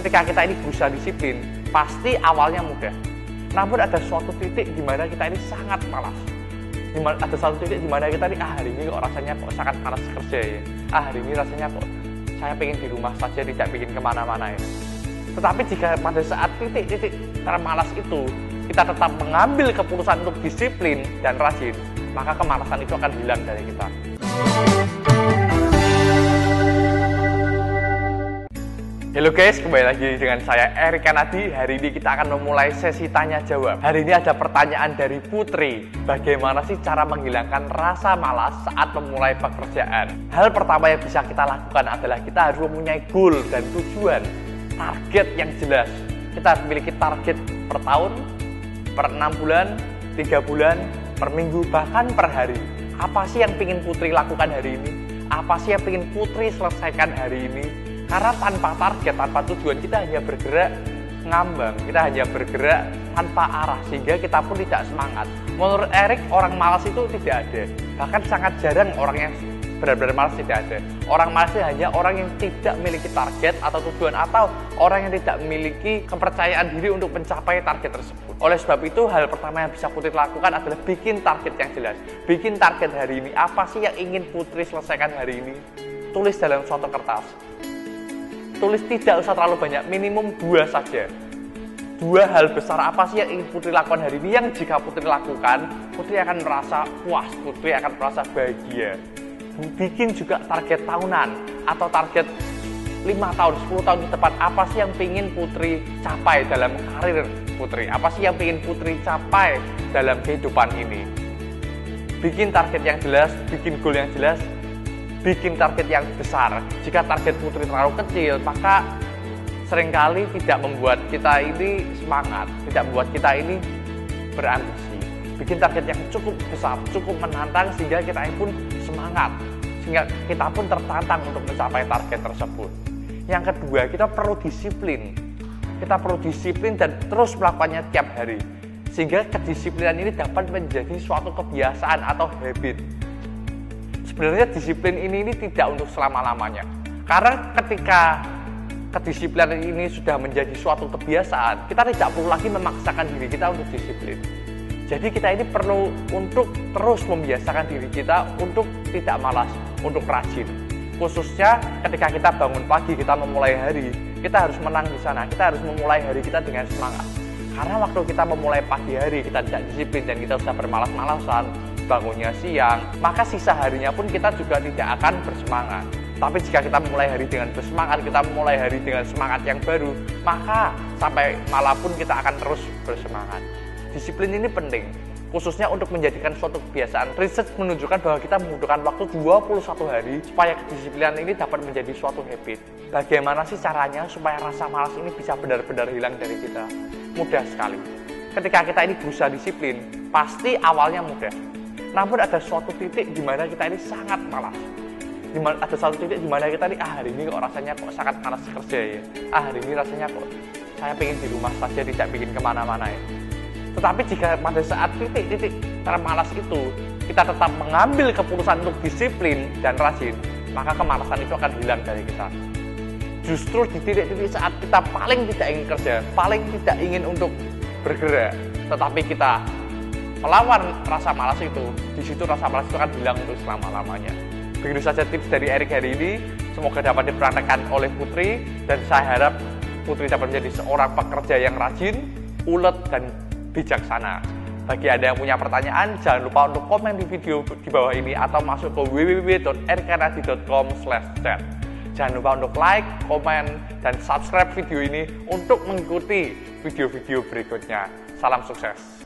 ketika kita ini berusaha disiplin, pasti awalnya mudah. Namun ada suatu titik di mana kita ini sangat malas. Di mana, ada satu titik di mana kita ini, ah hari ini kok rasanya kok sangat malas kerja ya. Ah hari ini rasanya kok saya pengen di rumah saja, tidak pengen ke mana-mana ya. Tetapi jika pada saat titik-titik termalas itu, kita tetap mengambil keputusan untuk disiplin dan rajin, maka kemalasan itu akan hilang dari kita. Halo guys, kembali lagi dengan saya Erika Nadi. Hari ini kita akan memulai sesi tanya jawab. Hari ini ada pertanyaan dari Putri. Bagaimana sih cara menghilangkan rasa malas saat memulai pekerjaan? Hal pertama yang bisa kita lakukan adalah kita harus mempunyai goal dan tujuan, target yang jelas. Kita harus memiliki target per tahun, per enam bulan, tiga bulan, per minggu, bahkan per hari. Apa sih yang ingin Putri lakukan hari ini? Apa sih yang ingin Putri selesaikan hari ini? Karena tanpa target, tanpa tujuan kita hanya bergerak ngambang, kita hanya bergerak tanpa arah sehingga kita pun tidak semangat. Menurut Erik, orang malas itu tidak ada. Bahkan sangat jarang orang yang benar-benar malas tidak ada. Orang malas itu hanya orang yang tidak memiliki target atau tujuan atau orang yang tidak memiliki kepercayaan diri untuk mencapai target tersebut. Oleh sebab itu, hal pertama yang bisa Putri lakukan adalah bikin target yang jelas. Bikin target hari ini, apa sih yang ingin Putri selesaikan hari ini? Tulis dalam suatu kertas tulis tidak usah terlalu banyak, minimum dua saja. Dua hal besar apa sih yang ingin Putri lakukan hari ini yang jika Putri lakukan, Putri akan merasa puas, Putri akan merasa bahagia. Bikin juga target tahunan atau target 5 tahun, 10 tahun ke depan, apa sih yang ingin Putri capai dalam karir Putri? Apa sih yang ingin Putri capai dalam kehidupan ini? Bikin target yang jelas, bikin goal yang jelas, bikin target yang besar. Jika target putri terlalu kecil, maka sering kali tidak membuat kita ini semangat, tidak membuat kita ini berambisi. Bikin target yang cukup besar, cukup menantang sehingga kita pun semangat, sehingga kita pun tertantang untuk mencapai target tersebut. Yang kedua, kita perlu disiplin. Kita perlu disiplin dan terus melakukannya tiap hari. Sehingga kedisiplinan ini dapat menjadi suatu kebiasaan atau habit sebenarnya disiplin ini, ini tidak untuk selama-lamanya. Karena ketika kedisiplinan ini sudah menjadi suatu kebiasaan, kita tidak perlu lagi memaksakan diri kita untuk disiplin. Jadi kita ini perlu untuk terus membiasakan diri kita untuk tidak malas, untuk rajin. Khususnya ketika kita bangun pagi, kita memulai hari, kita harus menang di sana. Kita harus memulai hari kita dengan semangat. Karena waktu kita memulai pagi hari, kita tidak disiplin dan kita sudah bermalas-malasan, bangunnya siang, maka sisa harinya pun kita juga tidak akan bersemangat. Tapi jika kita memulai hari dengan bersemangat, kita memulai hari dengan semangat yang baru, maka sampai malam pun kita akan terus bersemangat. Disiplin ini penting, khususnya untuk menjadikan suatu kebiasaan. Riset menunjukkan bahwa kita membutuhkan waktu 21 hari supaya kedisiplinan ini dapat menjadi suatu habit. Bagaimana sih caranya supaya rasa malas ini bisa benar-benar hilang dari kita? Mudah sekali. Ketika kita ini berusaha disiplin, pasti awalnya mudah namun ada suatu titik di mana kita ini sangat malas. Di mana, ada satu titik di mana kita ini, ah hari ini kok rasanya kok sangat malas kerja ya. Ah hari ini rasanya kok saya pengen di rumah saja, tidak ingin ke mana-mana ya. Tetapi jika pada saat titik-titik termalas itu, kita tetap mengambil keputusan untuk disiplin dan rajin, maka kemalasan itu akan hilang dari kita. Justru di titik-titik saat kita paling tidak ingin kerja, paling tidak ingin untuk bergerak, tetapi kita melawan rasa malas itu, di situ rasa malas itu akan hilang untuk selama-lamanya. Begitu saja tips dari Erik hari ini. Semoga dapat dipraktekkan oleh Putri dan saya harap Putri dapat menjadi seorang pekerja yang rajin, ulet dan bijaksana. Bagi Anda yang punya pertanyaan, jangan lupa untuk komen di video di bawah ini atau masuk ke www.erkanadi.com/chat. Jangan lupa untuk like, komen, dan subscribe video ini untuk mengikuti video-video berikutnya. Salam sukses!